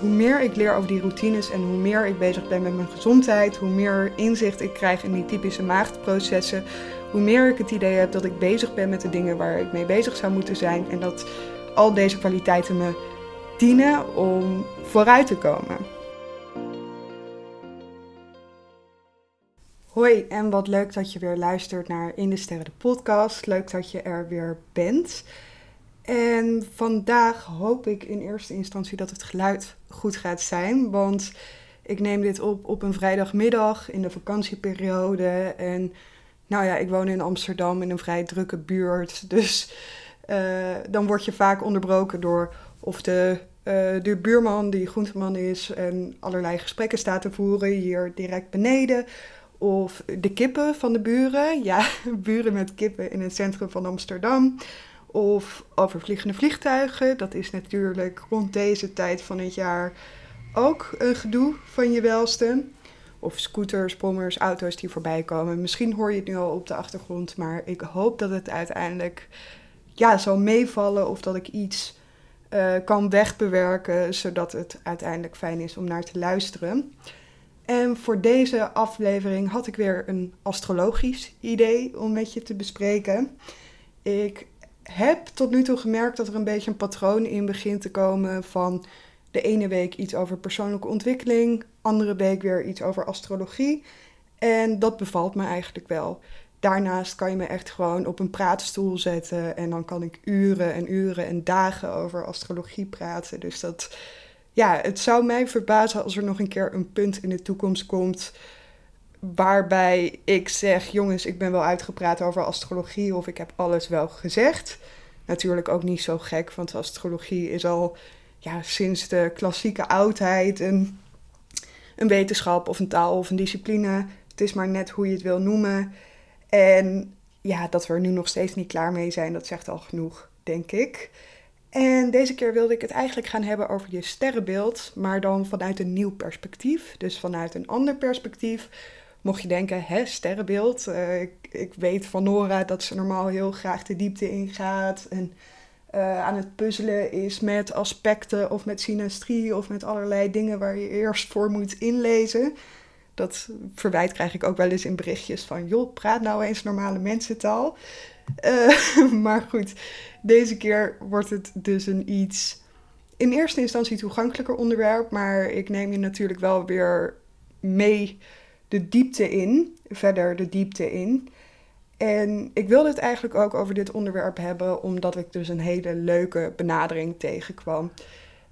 hoe meer ik leer over die routines en hoe meer ik bezig ben met mijn gezondheid, hoe meer inzicht ik krijg in die typische maagdprocessen, hoe meer ik het idee heb dat ik bezig ben met de dingen waar ik mee bezig zou moeten zijn en dat al deze kwaliteiten me dienen om vooruit te komen. Hoi en wat leuk dat je weer luistert naar In de Sterren de podcast. Leuk dat je er weer bent. En vandaag hoop ik in eerste instantie dat het geluid goed gaat zijn. Want ik neem dit op op een vrijdagmiddag in de vakantieperiode. En nou ja, ik woon in Amsterdam in een vrij drukke buurt. Dus uh, dan word je vaak onderbroken door of de, uh, de buurman die groenteman is en allerlei gesprekken staat te voeren hier direct beneden. Of de kippen van de buren. Ja, buren met kippen in het centrum van Amsterdam. Of overvliegende vliegtuigen. Dat is natuurlijk rond deze tijd van het jaar ook een gedoe van je welste. Of scooters, pommers, auto's die voorbij komen. Misschien hoor je het nu al op de achtergrond, maar ik hoop dat het uiteindelijk ja, zal meevallen of dat ik iets uh, kan wegbewerken, zodat het uiteindelijk fijn is om naar te luisteren. En voor deze aflevering had ik weer een astrologisch idee om met je te bespreken. Ik heb tot nu toe gemerkt dat er een beetje een patroon in begint te komen van de ene week iets over persoonlijke ontwikkeling, andere week weer iets over astrologie. En dat bevalt me eigenlijk wel. Daarnaast kan je me echt gewoon op een praatstoel zetten en dan kan ik uren en uren en dagen over astrologie praten. Dus dat, ja, het zou mij verbazen als er nog een keer een punt in de toekomst komt waarbij ik zeg: jongens, ik ben wel uitgepraat over astrologie of ik heb alles wel gezegd. Natuurlijk ook niet zo gek, want astrologie is al ja, sinds de klassieke oudheid een, een wetenschap of een taal of een discipline. Het is maar net hoe je het wil noemen. En ja, dat we er nu nog steeds niet klaar mee zijn, dat zegt al genoeg, denk ik. En deze keer wilde ik het eigenlijk gaan hebben over je sterrenbeeld, maar dan vanuit een nieuw perspectief. Dus vanuit een ander perspectief. Mocht je denken, hè, sterrenbeeld. Uh, ik, weet van Nora dat ze normaal heel graag de diepte ingaat. En uh, aan het puzzelen is met aspecten of met synastrie of met allerlei dingen waar je eerst voor moet inlezen. Dat verwijt krijg ik ook wel eens in berichtjes van, joh, praat nou eens normale mensentaal. Uh, maar goed, deze keer wordt het dus een iets in eerste instantie toegankelijker onderwerp. Maar ik neem je natuurlijk wel weer mee de diepte in, verder de diepte in. En ik wilde het eigenlijk ook over dit onderwerp hebben, omdat ik dus een hele leuke benadering tegenkwam.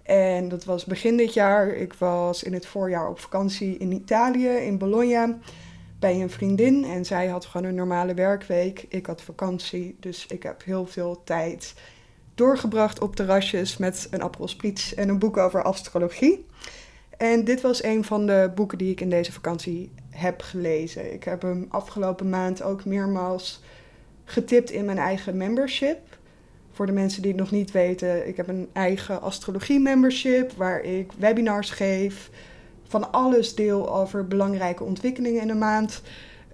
En dat was begin dit jaar. Ik was in het voorjaar op vakantie in Italië, in Bologna, bij een vriendin. En zij had gewoon een normale werkweek. Ik had vakantie, dus ik heb heel veel tijd doorgebracht op terrasjes met een Aperol en een boek over astrologie. En dit was een van de boeken die ik in deze vakantie heb gelezen. Ik heb hem afgelopen maand ook meermaals getipt in mijn eigen membership. Voor de mensen die het nog niet weten, ik heb een eigen astrologie membership waar ik webinars geef. Van alles deel over belangrijke ontwikkelingen in de maand.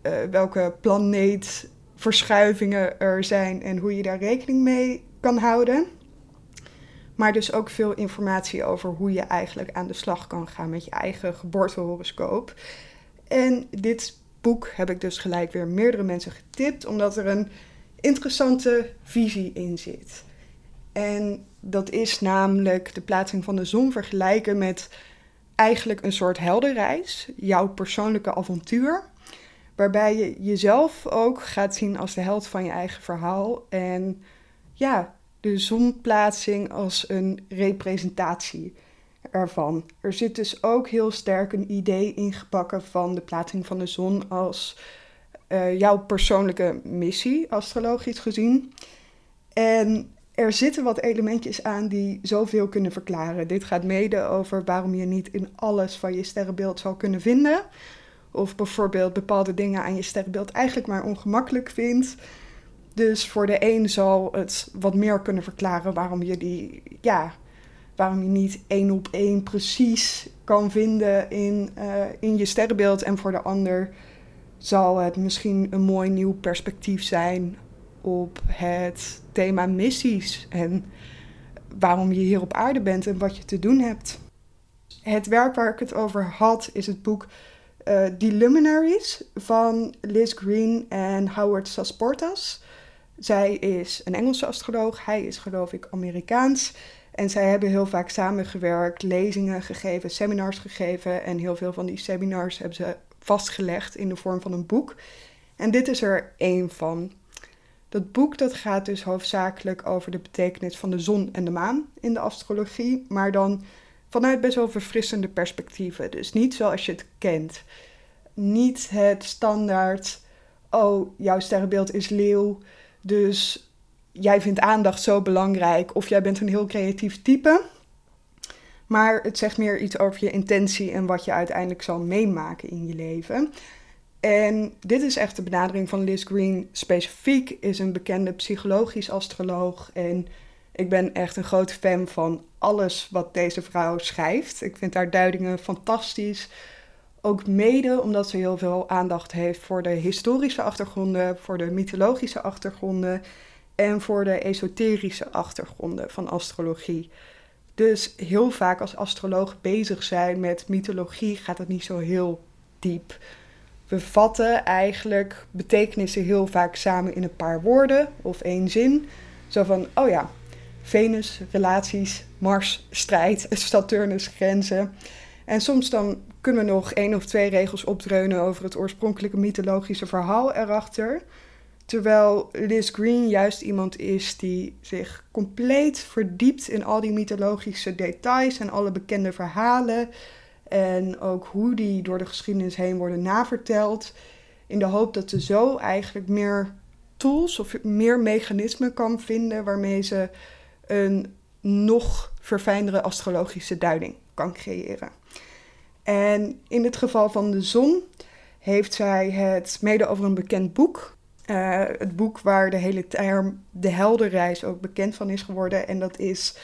Uh, welke planeetverschuivingen er zijn en hoe je daar rekening mee kan houden. Maar dus ook veel informatie over hoe je eigenlijk aan de slag kan gaan met je eigen geboortehoroscoop. En dit boek heb ik dus gelijk weer meerdere mensen getipt, omdat er een interessante visie in zit. En dat is namelijk de plaatsing van de zon vergelijken met eigenlijk een soort helderreis, jouw persoonlijke avontuur. Waarbij je jezelf ook gaat zien als de held van je eigen verhaal. En ja, de zonplaatsing als een representatie ervan. Er zit dus ook heel sterk een idee ingebakken van de plaatsing van de zon als uh, jouw persoonlijke missie, astrologisch gezien. En er zitten wat elementjes aan die zoveel kunnen verklaren. Dit gaat mede over waarom je niet in alles van je sterrenbeeld zal kunnen vinden. Of bijvoorbeeld bepaalde dingen aan je sterrenbeeld eigenlijk maar ongemakkelijk vindt. Dus voor de een zal het wat meer kunnen verklaren waarom je die, ja, waarom je niet één op één precies kan vinden in, uh, in je sterrenbeeld. En voor de ander zal het misschien een mooi nieuw perspectief zijn op het thema missies en waarom je hier op aarde bent en wat je te doen hebt. het werk waar ik het over had is het boek uh, The Luminaries van Liz Green en Howard Sasportas. Zij is een Engelse astroloog, hij is geloof ik Amerikaans. En zij hebben heel vaak samengewerkt, lezingen gegeven, seminars gegeven. En heel veel van die seminars hebben ze vastgelegd in de vorm van een boek. En dit is er één van. Dat boek dat gaat dus hoofdzakelijk over de betekenis van de zon en de maan in de astrologie, maar dan vanuit best wel verfrissende perspectieven. Dus niet zoals je het kent. Niet het standaard, oh, jouw sterrenbeeld is leeuw, dus jij vindt aandacht zo belangrijk of jij bent een heel creatief type. Maar het zegt meer iets over je intentie en wat je uiteindelijk zal meemaken in je leven. En dit is echt de benadering van Liz Green specifiek, is een bekende psychologisch astroloog. En ik ben echt een grote fan van alles wat deze vrouw schrijft. Ik vind haar duidingen fantastisch. Ook mede omdat ze heel veel aandacht heeft voor de historische achtergronden, voor de mythologische achtergronden en voor de esoterische achtergronden van astrologie. Dus heel vaak als astroloog bezig zijn met mythologie gaat het niet zo heel diep. We vatten eigenlijk betekenissen heel vaak samen in een paar woorden of één zin. Zo van, oh ja, Venus, relaties, Mars, strijd, Saturnus, grenzen. En soms dan kunnen we nog één of twee regels opdreunen over het oorspronkelijke mythologische verhaal erachter. Terwijl Liz Green juist iemand is die zich compleet verdiept in al die mythologische details en alle bekende verhalen. En ook hoe die door de geschiedenis heen worden naverteld. In de hoop dat ze zo eigenlijk meer tools of meer mechanismen kan vinden waarmee ze een nog verfijndere astrologische duiding kan creëren. En in het geval van de zon heeft zij het mede over een bekend boek. Uh, het boek waar de hele term de helderreis ook bekend van is geworden. En dat is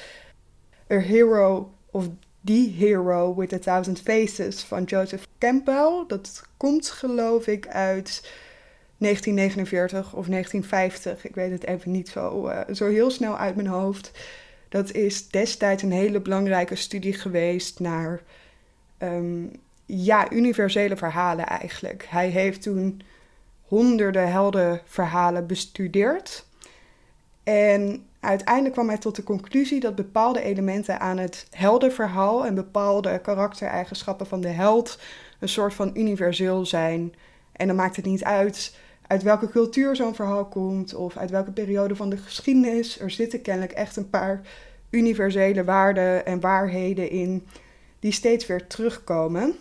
A Hero of The Hero with a Thousand Faces van Joseph Campbell. Dat komt geloof ik uit 1949 of 1950. Ik weet het even niet zo, uh, zo heel snel uit mijn hoofd. Dat is destijds een hele belangrijke studie geweest naar um, ja, universele verhalen eigenlijk. Hij heeft toen honderden heldenverhalen bestudeerd. En uiteindelijk kwam hij tot de conclusie dat bepaalde elementen aan het heldenverhaal en bepaalde karaktereigenschappen van de held een soort van universeel zijn. En dan maakt het niet uit uit welke cultuur zo'n verhaal komt of uit welke periode van de geschiedenis. Er zitten kennelijk echt een paar universele waarden en waarheden in die steeds weer terugkomen.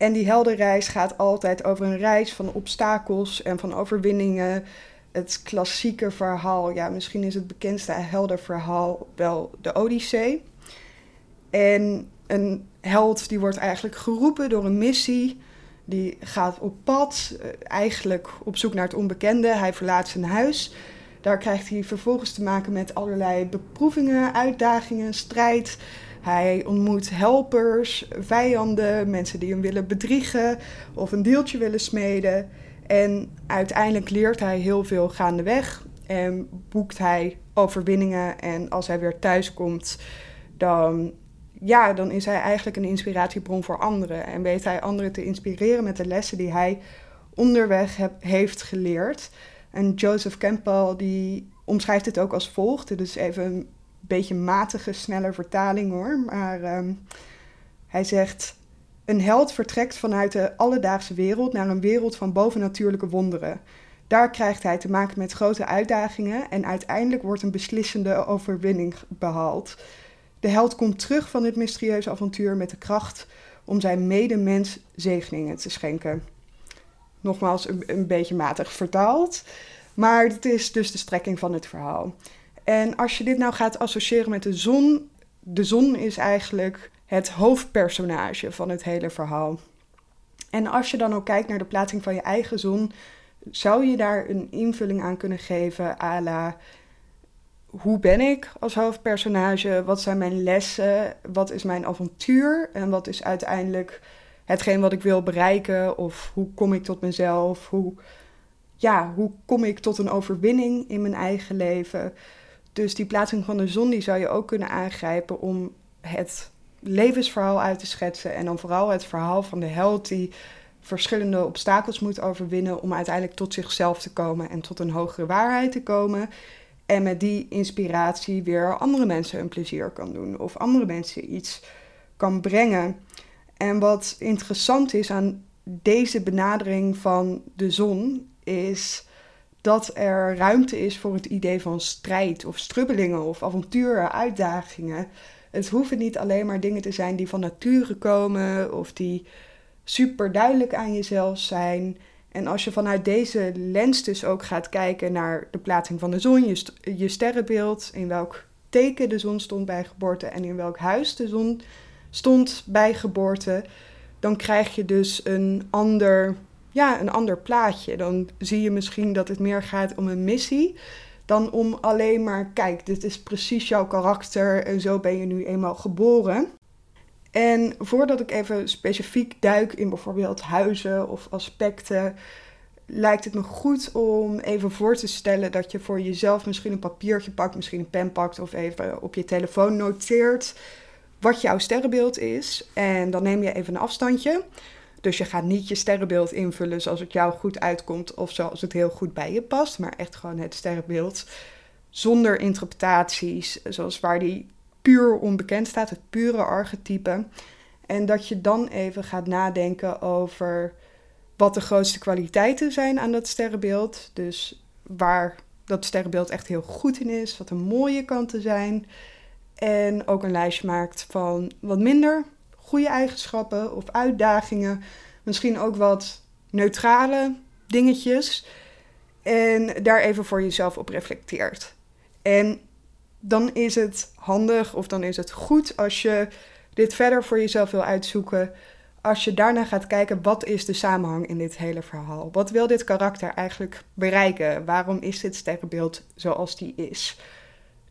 En die heldenreis gaat altijd over een reis van obstakels en van overwinningen. Het klassieke verhaal, ja, misschien is het bekendste heldenverhaal wel de Odyssee. En een held die wordt eigenlijk geroepen door een missie. Die gaat op pad, eh, eigenlijk op zoek naar het onbekende. Hij verlaat zijn huis. Daar krijgt hij vervolgens te maken met allerlei beproevingen, uitdagingen, strijd. Hij ontmoet helpers, vijanden, mensen die hem willen bedriegen of een deeltje willen smeden. En uiteindelijk leert hij heel veel gaandeweg en boekt hij overwinningen. En als hij weer thuis komt, dan, ja, dan is hij eigenlijk een inspiratiebron voor anderen. En weet hij anderen te inspireren met de lessen die hij onderweg heeft geleerd. En Joseph Campbell die omschrijft het ook als volgt. Dit even beetje matige, snelle vertaling hoor. Maar um, hij zegt: Een held vertrekt vanuit de alledaagse wereld naar een wereld van bovennatuurlijke wonderen. Daar krijgt hij te maken met grote uitdagingen en uiteindelijk wordt een beslissende overwinning behaald. De held komt terug van dit mysterieuze avontuur met de kracht om zijn medemens zegeningen te schenken. Nogmaals, een, een beetje matig vertaald. Maar het is dus de strekking van het verhaal. En als je dit nou gaat associëren met de zon, de zon is eigenlijk het hoofdpersonage van het hele verhaal. En als je dan ook kijkt naar de plaatsing van je eigen zon, zou je daar een invulling aan kunnen geven à la hoe ben ik als hoofdpersonage? Wat zijn mijn lessen? Wat is mijn avontuur? En wat is uiteindelijk hetgeen wat ik wil bereiken? Of hoe kom ik tot mezelf? Hoe, ja, hoe kom ik tot een overwinning in mijn eigen leven? Dus die plaatsing van de zon die zou je ook kunnen aangrijpen om het levensverhaal uit te schetsen. En dan vooral het verhaal van de held die verschillende obstakels moet overwinnen om uiteindelijk tot zichzelf te komen en tot een hogere waarheid te komen. En met die inspiratie weer andere mensen een plezier kan doen of andere mensen iets kan brengen. En wat interessant is aan deze benadering van de zon is dat er ruimte is voor het idee van strijd of strubbelingen of avonturen, uitdagingen. Het hoeven niet alleen maar dingen te zijn die van nature komen of die super duidelijk aan jezelf zijn. En als je vanuit deze lens dus ook gaat kijken naar de plaatsing van de zon, je, je sterrenbeeld, in welk teken de zon stond bij geboorte en in welk huis de zon stond bij geboorte, dan krijg je dus een ander, ja, een ander plaatje. Dan zie je misschien dat het meer gaat om een missie dan om alleen maar, kijk, dit is precies jouw karakter en zo ben je nu eenmaal geboren. En voordat ik even specifiek duik in bijvoorbeeld huizen of aspecten, lijkt het me goed om even voor te stellen dat je voor jezelf misschien een papiertje pakt, misschien een pen pakt of even op je telefoon noteert wat jouw sterrenbeeld is. En dan neem je even een afstandje. Dus je gaat niet je sterrenbeeld invullen zoals het jou goed uitkomt of zoals het heel goed bij je past, maar echt gewoon het sterrenbeeld zonder interpretaties, zoals waar die puur onbekend staat, het pure archetype. En dat je dan even gaat nadenken over wat de grootste kwaliteiten zijn aan dat sterrenbeeld. Dus waar dat sterrenbeeld echt heel goed in is, wat de mooie kanten zijn. En ook een lijstje maakt van wat minder goede eigenschappen of uitdagingen. Misschien ook wat neutrale dingetjes. En daar even voor jezelf op reflecteert. En dan is het handig of dan is het goed als je dit verder voor jezelf wil uitzoeken. Als je daarna gaat kijken, wat is de samenhang in dit hele verhaal? Wat wil dit karakter eigenlijk bereiken? Waarom is dit sterrenbeeld zoals die is?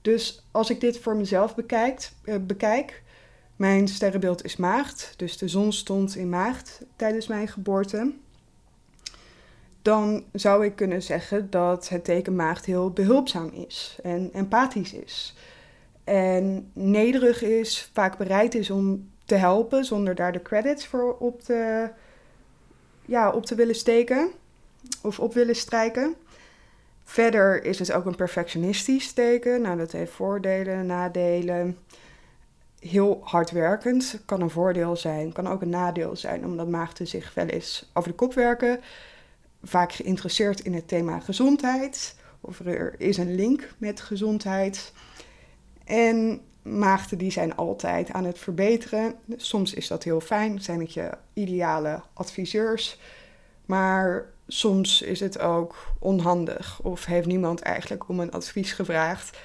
Dus als ik dit voor mezelf bekijk, uh, bekijk, mijn sterrenbeeld is maagd, dus de zon stond in maagd tijdens mijn geboorte. Dan zou ik kunnen zeggen dat het teken maagd heel behulpzaam is en empathisch is. En nederig is, vaak bereid is om te helpen zonder daar de credits voor op te, ja, op te willen steken of op willen strijken. Verder is het ook een perfectionistisch teken. Nou, dat heeft voordelen, nadelen. Heel hardwerkend kan een voordeel zijn, kan ook een nadeel zijn, omdat maagden zich wel eens over de kop werken. Vaak geïnteresseerd in het thema gezondheid, of er is een link met gezondheid. En maagden die zijn altijd aan het verbeteren. Soms is dat heel fijn, zijn het je ideale adviseurs. Maar soms is het ook onhandig of heeft niemand eigenlijk om een advies gevraagd,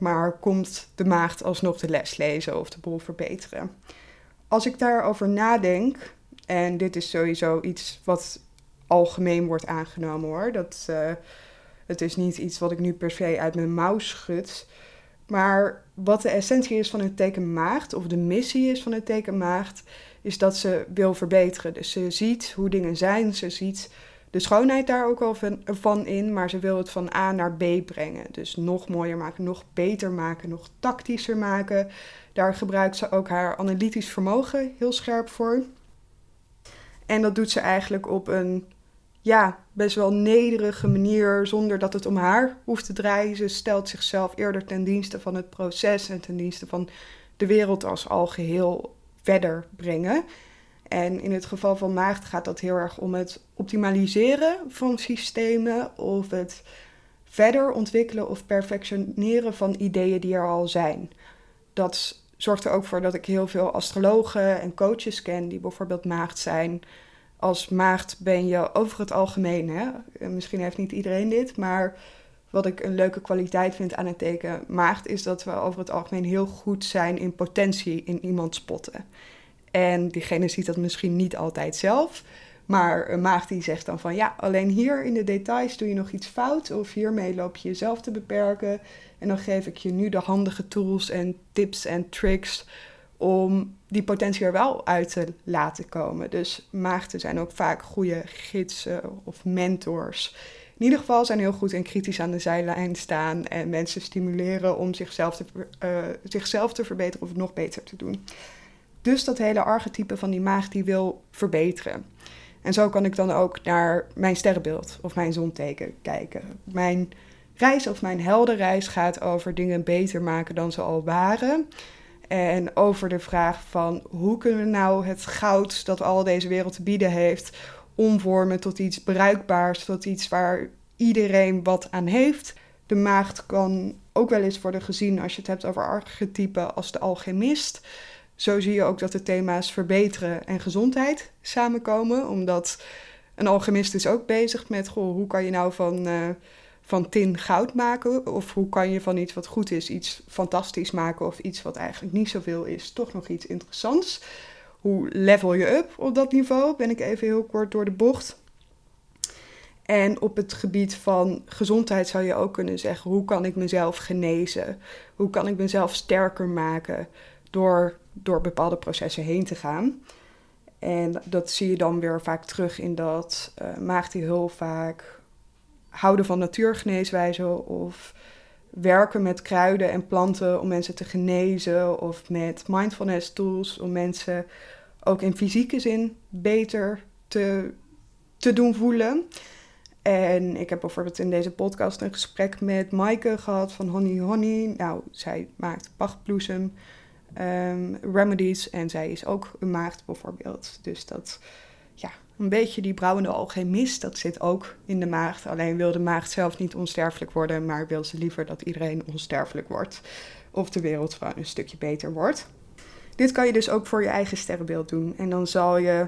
maar komt de maagd alsnog de les lezen of de boel verbeteren. Als ik daarover nadenk, en dit is sowieso iets wat algemeen wordt aangenomen hoor, dat, uh, het is niet iets wat ik nu per se uit mijn mouw schud, maar wat de essentie is van het teken maagd, of de missie is van het teken maagd, is dat ze wil verbeteren. Dus ze ziet hoe dingen zijn, ze ziet de schoonheid daar ook al van, in, maar ze wil het van A naar B brengen. Dus nog mooier maken, nog beter maken, nog tactischer maken. Daar gebruikt ze ook haar analytisch vermogen heel scherp voor. En dat doet ze eigenlijk op een ja, best wel nederige manier, zonder dat het om haar hoeft te draaien. Ze stelt zichzelf eerder ten dienste van het proces en ten dienste van de wereld als algeheel verder brengen. En in het geval van maagd gaat dat heel erg om het optimaliseren van systemen of het verder ontwikkelen of perfectioneren van ideeën die er al zijn. Dat zorgt er ook voor dat ik heel veel astrologen en coaches ken die bijvoorbeeld maagd zijn. Als maagd ben je over het algemeen, hè? misschien heeft niet iedereen dit, maar wat ik een leuke kwaliteit vind aan het teken maagd is dat we over het algemeen heel goed zijn in potentie in iemand spotten. En diegene ziet dat misschien niet altijd zelf. Maar een maag die zegt dan van ja, alleen hier in de details doe je nog iets fout. Of hiermee loop je jezelf te beperken. En dan geef ik je nu de handige tools en tips en tricks om die potentie er wel uit te laten komen. Dus maagden zijn ook vaak goede gidsen of mentors. In ieder geval zijn heel goed en kritisch aan de zijlijn staan en mensen stimuleren om zichzelf te, uh, zichzelf te verbeteren of het nog beter te doen. Dus dat hele archetype van die maag die wil verbeteren. En zo kan ik dan ook naar mijn sterrenbeeld of mijn zonteken kijken. Mijn reis of mijn heldenreis gaat over dingen beter maken dan ze al waren. En over de vraag van hoe kunnen we nou het goud dat al deze wereld te bieden heeft, omvormen tot iets bruikbaars, tot iets waar iedereen wat aan heeft. De maagd kan ook wel eens worden gezien als je het hebt over archetypen als de alchemist. Zo zie je ook dat de thema's verbeteren en gezondheid samenkomen, omdat een alchemist is ook bezig met goh, hoe kan je nou van, uh, van tin goud maken? Of hoe kan je van iets wat goed is iets fantastisch maken of iets wat eigenlijk niet zoveel is, toch nog iets interessants? Hoe level je up op dat niveau? Ben ik even heel kort door de bocht. En op het gebied van gezondheid zou je ook kunnen zeggen: hoe kan ik mezelf genezen? Hoe kan ik mezelf sterker maken door, door bepaalde processen heen te gaan? En dat zie je dan weer vaak terug in dat uh, heel vaak houden van natuurgeneeswijzen of werken met kruiden en planten om mensen te genezen of met mindfulness tools om mensen ook in fysieke zin beter te, te doen voelen. En ik heb bijvoorbeeld in deze podcast een gesprek met Maaike gehad van Honey Honey. Nou, zij maakt pachtbloesem um, remedies en zij is ook een maagd bijvoorbeeld. Dus dat, ja, een beetje die brouwende alchemist, dat zit ook in de maagd. Alleen wil de maagd zelf niet onsterfelijk worden, maar wil ze liever dat iedereen onsterfelijk wordt. Of de wereld gewoon een stukje beter wordt. Dit kan je dus ook voor je eigen sterrenbeeld doen. En dan zal je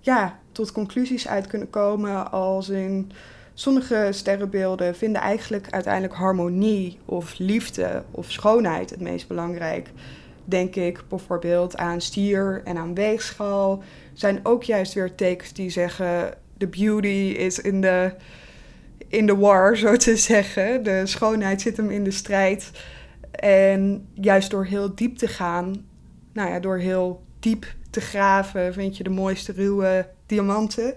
ja, tot conclusies uit kunnen komen als in sommige sterrenbeelden vinden eigenlijk uiteindelijk harmonie of liefde of schoonheid het meest belangrijk. Denk ik bijvoorbeeld aan stier en aan weegschaal. Zijn ook juist weer tekens die zeggen: de beauty is in de, in de war, zo te zeggen. De schoonheid zit hem in de strijd. En juist door heel diep te gaan, nou ja, door heel diep te graven, vind je de mooiste ruwe diamanten.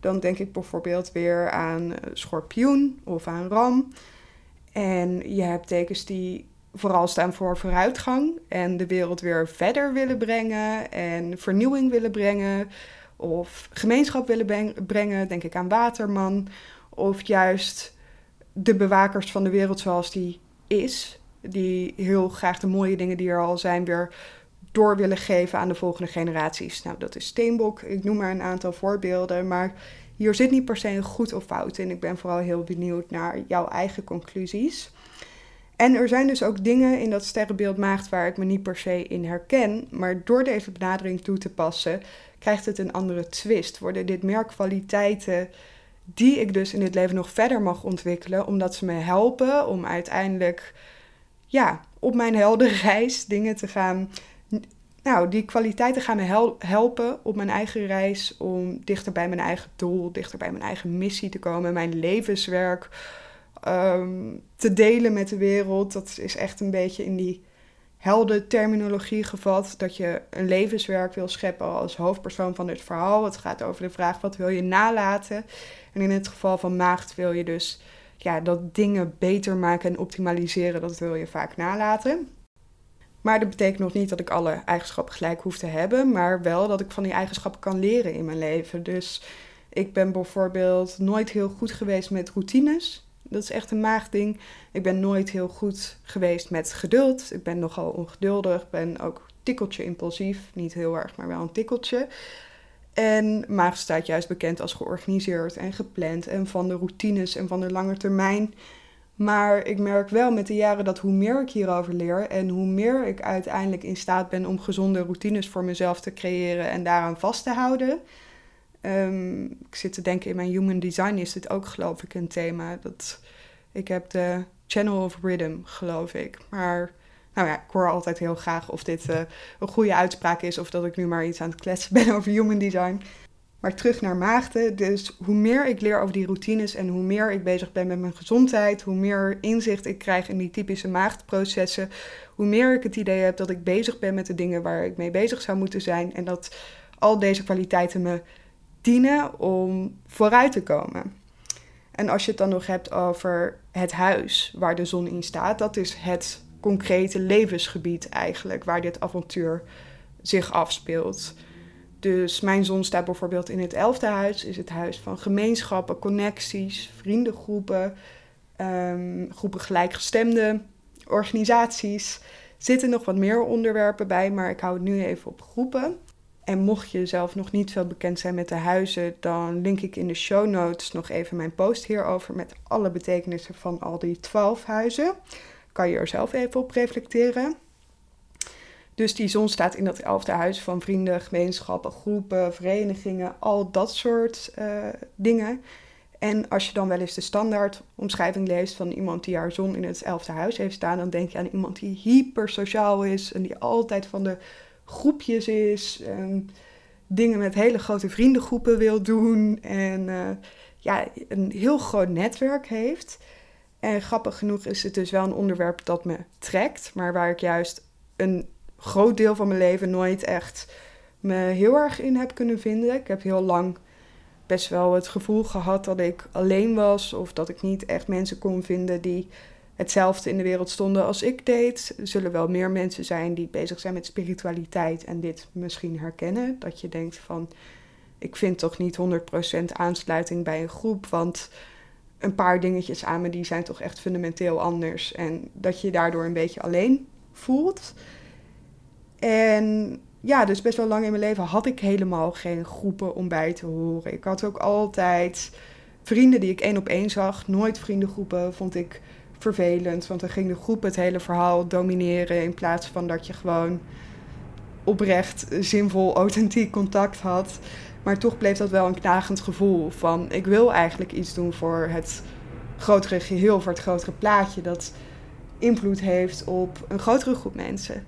Dan denk ik bijvoorbeeld weer aan schorpioen of aan ram. En je hebt tekens die vooral staan voor vooruitgang en de wereld weer verder willen brengen en vernieuwing willen brengen. Of gemeenschap willen brengen, denk ik aan Waterman. Of juist de bewakers van de wereld zoals die is. Die heel graag de mooie dingen die er al zijn weer door willen geven aan de volgende generaties. Nou, dat is Steenbok. Ik noem maar een aantal voorbeelden. Maar hier zit niet per se een goed of fout in. Ik ben vooral heel benieuwd naar jouw eigen conclusies. En er zijn dus ook dingen in dat sterrenbeeld maagd waar ik me niet per se in herken. Maar door deze benadering toe te passen, krijgt het een andere twist. Worden dit meer kwaliteiten die ik dus in dit leven nog verder mag ontwikkelen, omdat ze me helpen om uiteindelijk ja, op mijn heldenreis dingen te gaan nou, die kwaliteiten gaan me helpen op mijn eigen reis om dichter bij mijn eigen doel, dichter bij mijn eigen missie te komen, mijn levenswerk um, te delen met de wereld. Dat is echt een beetje in die helden terminologie gevat. Dat je een levenswerk wil scheppen als hoofdpersoon van het verhaal. Het gaat over de vraag wat wil je nalaten. En in het geval van maagd wil je dus ja, dat dingen beter maken en optimaliseren. Dat wil je vaak nalaten. Maar dat betekent nog niet dat ik alle eigenschappen gelijk hoef te hebben, maar wel dat ik van die eigenschappen kan leren in mijn leven. Dus ik ben bijvoorbeeld nooit heel goed geweest met routines. Dat is echt een maagding. Ik ben nooit heel goed geweest met geduld. Ik ben nogal ongeduldig, ben ook tikkeltje impulsief. Niet heel erg, maar wel een tikkeltje. En maag staat juist bekend als georganiseerd en gepland en van de routines en van de lange termijn. Maar ik merk wel met de jaren dat hoe meer ik hierover leer en hoe meer ik uiteindelijk in staat ben om gezonde routines voor mezelf te creëren en daaraan vast te houden. Um, ik zit te denken in mijn human design is dit ook geloof ik een thema. Dat, ik heb de channel of rhythm geloof ik. Maar nou ja, ik hoor altijd heel graag of dit uh, een goede uitspraak is of dat ik nu maar iets aan het kletsen ben over human design. Maar terug naar maagden. Dus hoe meer ik leer over die routines en hoe meer ik bezig ben met mijn gezondheid, hoe meer inzicht ik krijg in die typische maagdprocessen, hoe meer ik het idee heb dat ik bezig ben met de dingen waar ik mee bezig zou moeten zijn. En dat al deze kwaliteiten me dienen om vooruit te komen. En als je het dan nog hebt over het huis waar de zon in staat, dat is het concrete levensgebied eigenlijk waar dit avontuur zich afspeelt. Dus mijn zon staat bijvoorbeeld in het elfde huis, is het huis van gemeenschappen, connecties, vriendengroepen, um, groepen gelijkgestemden, organisaties. Er zitten nog wat meer onderwerpen bij, maar ik hou het nu even op groepen. En mocht je zelf nog niet veel bekend zijn met de huizen, dan link ik in de show notes nog even mijn post hierover met alle betekenissen van al die twaalf huizen. Kan je er zelf even op reflecteren. Dus die zon staat in dat elfde huis van vrienden, gemeenschappen, groepen, verenigingen, al dat soort uh, dingen. En als je dan wel eens de standaard omschrijving leest van iemand die haar zon in het elfde huis heeft staan, dan denk je aan iemand die hyper sociaal is en die altijd van de groepjes is. En dingen met hele grote vriendengroepen wil doen. En uh, ja, een heel groot netwerk heeft. En grappig genoeg is het dus wel een onderwerp dat me trekt, maar waar ik juist een groot deel van mijn leven nooit echt me heel erg in heb kunnen vinden. Ik heb heel lang best wel het gevoel gehad dat ik alleen was of dat ik niet echt mensen kon vinden die hetzelfde in de wereld stonden als ik deed. Er zullen wel meer mensen zijn die bezig zijn met spiritualiteit en dit misschien herkennen. Dat je denkt van, ik vind toch niet 100% aansluiting bij een groep, want een paar dingetjes aan me die zijn toch echt fundamenteel anders. En dat je je daardoor een beetje alleen voelt. En ja, dus best wel lang in mijn leven had ik helemaal geen groepen om bij te horen. Ik had ook altijd vrienden die ik één op één zag. Nooit vriendengroepen vond ik vervelend. Want dan ging de groep het hele verhaal domineren. In plaats van dat je gewoon oprecht, zinvol, authentiek contact had. Maar toch bleef dat wel een knagend gevoel van ik wil eigenlijk iets doen voor het grotere geheel, voor het grotere plaatje dat invloed heeft op een grotere groep mensen.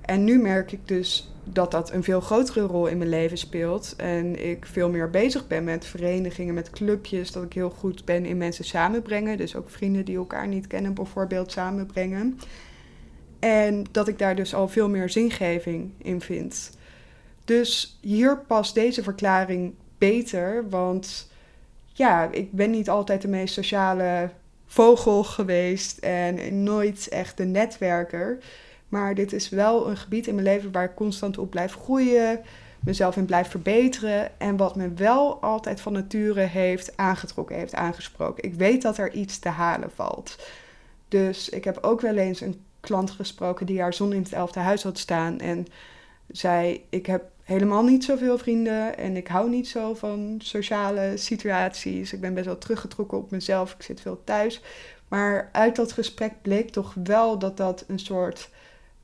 En nu merk ik dus dat dat een veel grotere rol in mijn leven speelt. En ik veel meer bezig ben met verenigingen, met clubjes. Dat ik heel goed ben in mensen samenbrengen. Dus ook vrienden die elkaar niet kennen, bijvoorbeeld samenbrengen. En dat ik daar dus al veel meer zingeving in vind. Dus hier past deze verklaring beter. Want ja, ik ben niet altijd de meest sociale vogel geweest. En nooit echt de netwerker. Maar dit is wel een gebied in mijn leven waar ik constant op blijf groeien, mezelf in blijf verbeteren en wat me wel altijd van nature heeft aangetrokken, heeft aangesproken. Ik weet dat er iets te halen valt. Dus ik heb ook wel eens een klant gesproken die haar zon in het elfde huis had staan en zei: Ik heb helemaal niet zoveel vrienden en ik hou niet zo van sociale situaties. Ik ben best wel teruggetrokken op mezelf, ik zit veel thuis. Maar uit dat gesprek bleek toch wel dat dat een soort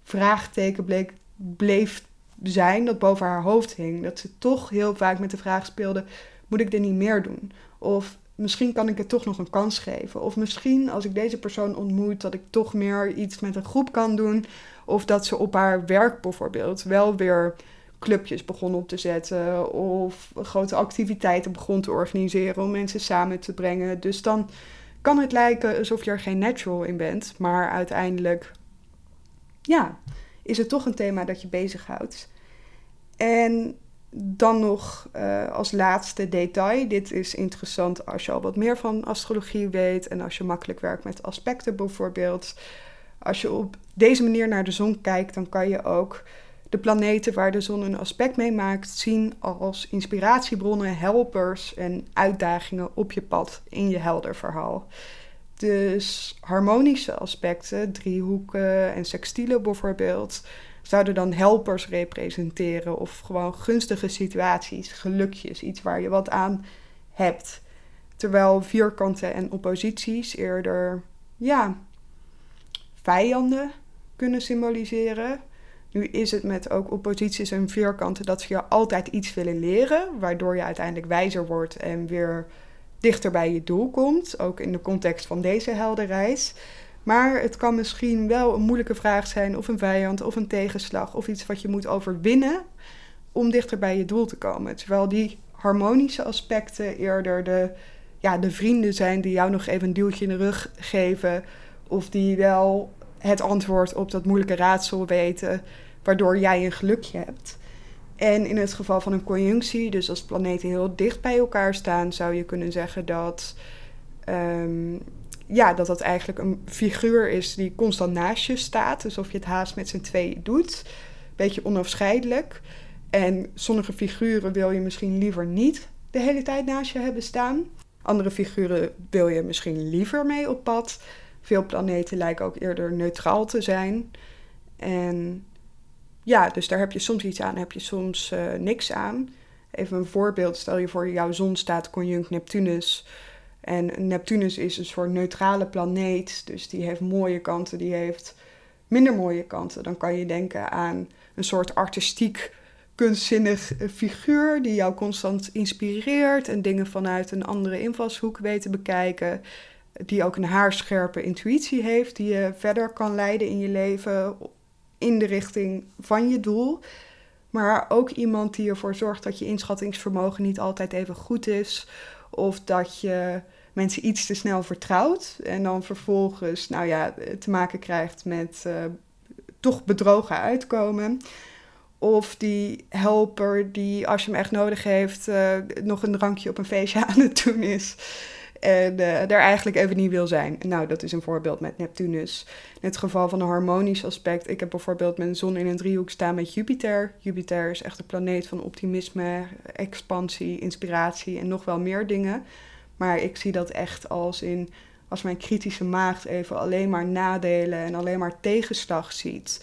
vraagteken bleek, bleef zijn dat boven haar hoofd hing. Dat ze toch heel vaak met de vraag speelde: moet ik dit niet meer doen? Of misschien kan ik het toch nog een kans geven. Of misschien als ik deze persoon ontmoet, dat ik toch meer iets met een groep kan doen. Of dat ze op haar werk bijvoorbeeld wel weer clubjes begon op te zetten. Of grote activiteiten begon te organiseren om mensen samen te brengen. Dus dan kan het lijken alsof je er geen natural in bent. Maar uiteindelijk ja, is het toch een thema dat je bezighoudt. En dan nog uh, als laatste detail. Dit is interessant als je al wat meer van astrologie weet en als je makkelijk werkt met aspecten bijvoorbeeld. Als je op deze manier naar de zon kijkt, dan kan je ook de planeten waar de zon een aspect mee maakt zien als inspiratiebronnen, helpers en uitdagingen op je pad in je helder verhaal. Dus harmonische aspecten, driehoeken en sextielen bijvoorbeeld, zouden dan helpers representeren of gewoon gunstige situaties, gelukjes, iets waar je wat aan hebt. Terwijl vierkanten en opposities eerder, ja, vijanden kunnen symboliseren. Nu is het met ook opposities en vierkanten dat ze je altijd iets willen leren, waardoor je uiteindelijk wijzer wordt en weer dichter bij je doel komt. Ook in de context van deze helderreis. Maar het kan misschien wel een moeilijke vraag zijn, of een vijand, of een tegenslag, of iets wat je moet overwinnen om dichter bij je doel te komen. Terwijl die harmonische aspecten eerder de, ja, de vrienden zijn die jou nog even een duwtje in de rug geven, of die wel het antwoord op dat moeilijke raadsel weten, waardoor jij een gelukje hebt. En in het geval van een conjunctie, dus als planeten heel dicht bij elkaar staan, zou je kunnen zeggen dat, um, ja, dat dat eigenlijk een figuur is die constant naast je staat. Alsof je het haast met z'n tweeën doet. beetje onafscheidelijk. En sommige figuren wil je misschien liever niet de hele tijd naast je hebben staan. Andere figuren wil je misschien liever mee op pad. Veel planeten lijken ook eerder neutraal te zijn. En ja, dus daar heb je soms iets aan, heb je soms uh, niks aan. Even een voorbeeld, stel je voor jouw zon staat conjunct Neptunus. En Neptunus is een soort neutrale planeet, dus die heeft mooie kanten, die heeft minder mooie kanten. Dan kan je denken aan een soort artistiek kunstzinnig figuur die jou constant inspireert en dingen vanuit een andere invalshoek weet te bekijken. Die ook een haarscherpe intuïtie heeft, die je verder kan leiden in je leven in de richting van je doel. Maar ook iemand die ervoor zorgt dat je inschattingsvermogen niet altijd even goed is. Of dat je mensen iets te snel vertrouwt en dan vervolgens nou ja, te maken krijgt met uh, toch bedrogen uitkomen. Of die helper die, als je hem echt nodig heeft, uh, nog een drankje op een feestje aan het doen is. En uh, er eigenlijk even niet wil zijn. Nou, dat is een voorbeeld met Neptunus. In het geval van een harmonisch aspect. Ik heb bijvoorbeeld mijn zon in een driehoek staan met Jupiter. Jupiter is echt een planeet van optimisme, expansie, inspiratie en nog wel meer dingen. Maar ik zie dat echt als in als mijn kritische maagd even alleen maar nadelen en alleen maar tegenslag ziet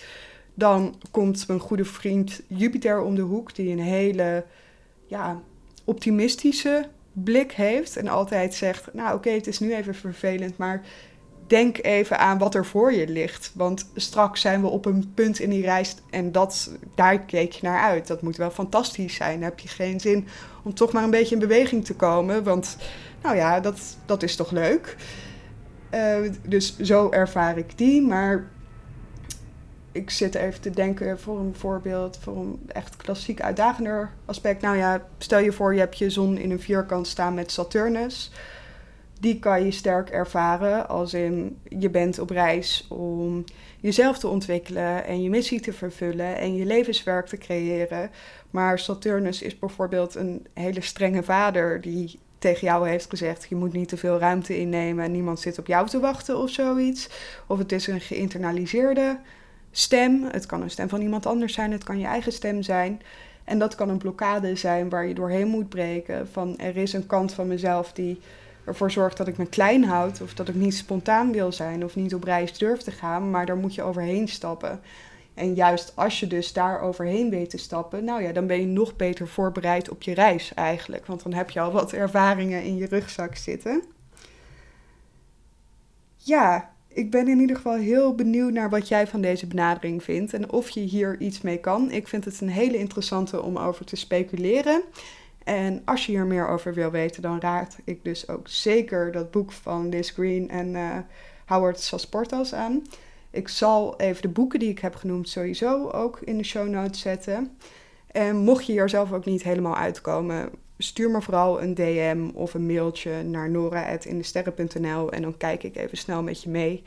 dan komt mijn goede vriend Jupiter om de hoek, die een hele ja, optimistische blik heeft. En altijd zegt: Nou, oké, het is nu even vervelend, maar denk even aan wat er voor je ligt. Want straks zijn we op een punt in die reis en dat, daar keek je naar uit. Dat moet wel fantastisch zijn. Dan heb je geen zin om toch maar een beetje in beweging te komen. Want, nou ja, dat, dat is toch leuk. Uh, dus zo ervaar ik die. Maar ik zit even te denken voor een voorbeeld, voor een echt klassiek uitdagender aspect. Nou ja, stel je voor je hebt je zon in een vierkant staan met Saturnus. Die kan je sterk ervaren als in je bent op reis om jezelf te ontwikkelen en je missie te vervullen en je levenswerk te creëren. Maar Saturnus is bijvoorbeeld een hele strenge vader die tegen jou heeft gezegd: je moet niet te veel ruimte innemen en niemand zit op jou te wachten of zoiets. Of het is een geïnternaliseerde stem. Het kan een stem van iemand anders zijn, het kan je eigen stem zijn. En dat kan een blokkade zijn waar je doorheen moet breken. Van er is een kant van mezelf die ervoor zorgt dat ik me klein houd. Of dat ik niet spontaan wil zijn of niet op reis durf te gaan. Maar daar moet je overheen stappen. En juist als je dus daar overheen weet te stappen, nou ja, dan ben je nog beter voorbereid op je reis eigenlijk. Want dan heb je al wat ervaringen in je rugzak zitten. Ja, ik ben in ieder geval heel benieuwd naar wat jij van deze benadering vindt en of je hier iets mee kan. Ik vind het een hele interessante om over te speculeren. En als je hier meer over wil weten, dan raad ik dus ook zeker dat boek van Liz Green en uh, Howard Sasportas aan. Ik zal even de boeken die ik heb genoemd sowieso ook in de show notes zetten. En mocht je hier zelf ook niet helemaal uitkomen, stuur me vooral een DM of een mailtje naar nora.indesterren.nl en dan kijk ik even snel met je mee.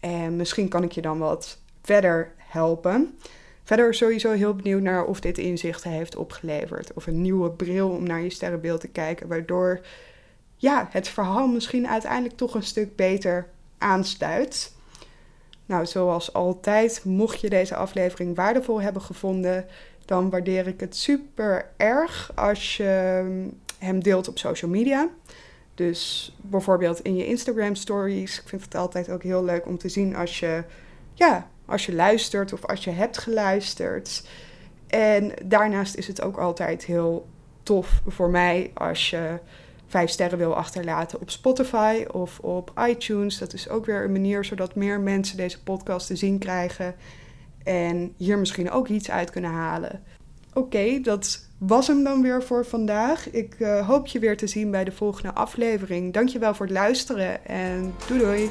En misschien kan ik je dan wat verder helpen. Verder sowieso heel benieuwd naar of dit inzichten heeft opgeleverd. Of een nieuwe bril om naar je sterrenbeeld te kijken, waardoor ja, het verhaal misschien uiteindelijk toch een stuk beter aanstuit. Nou, zoals altijd, mocht je deze aflevering waardevol hebben gevonden, dan waardeer ik het super erg als je hem deelt op social media. Dus bijvoorbeeld in je Instagram stories. Ik vind het altijd ook heel leuk om te zien als je, ja, als je luistert of als je hebt geluisterd. En daarnaast is het ook altijd heel tof voor mij als je vijf sterren wil achterlaten op Spotify of op iTunes. Dat is ook weer een manier zodat meer mensen deze podcast te zien krijgen en hier misschien ook iets uit kunnen halen. Oké, dat was hem dan weer voor vandaag. Ik uh, hoop je weer te zien bij de volgende aflevering. Dankjewel voor het luisteren en doei doei!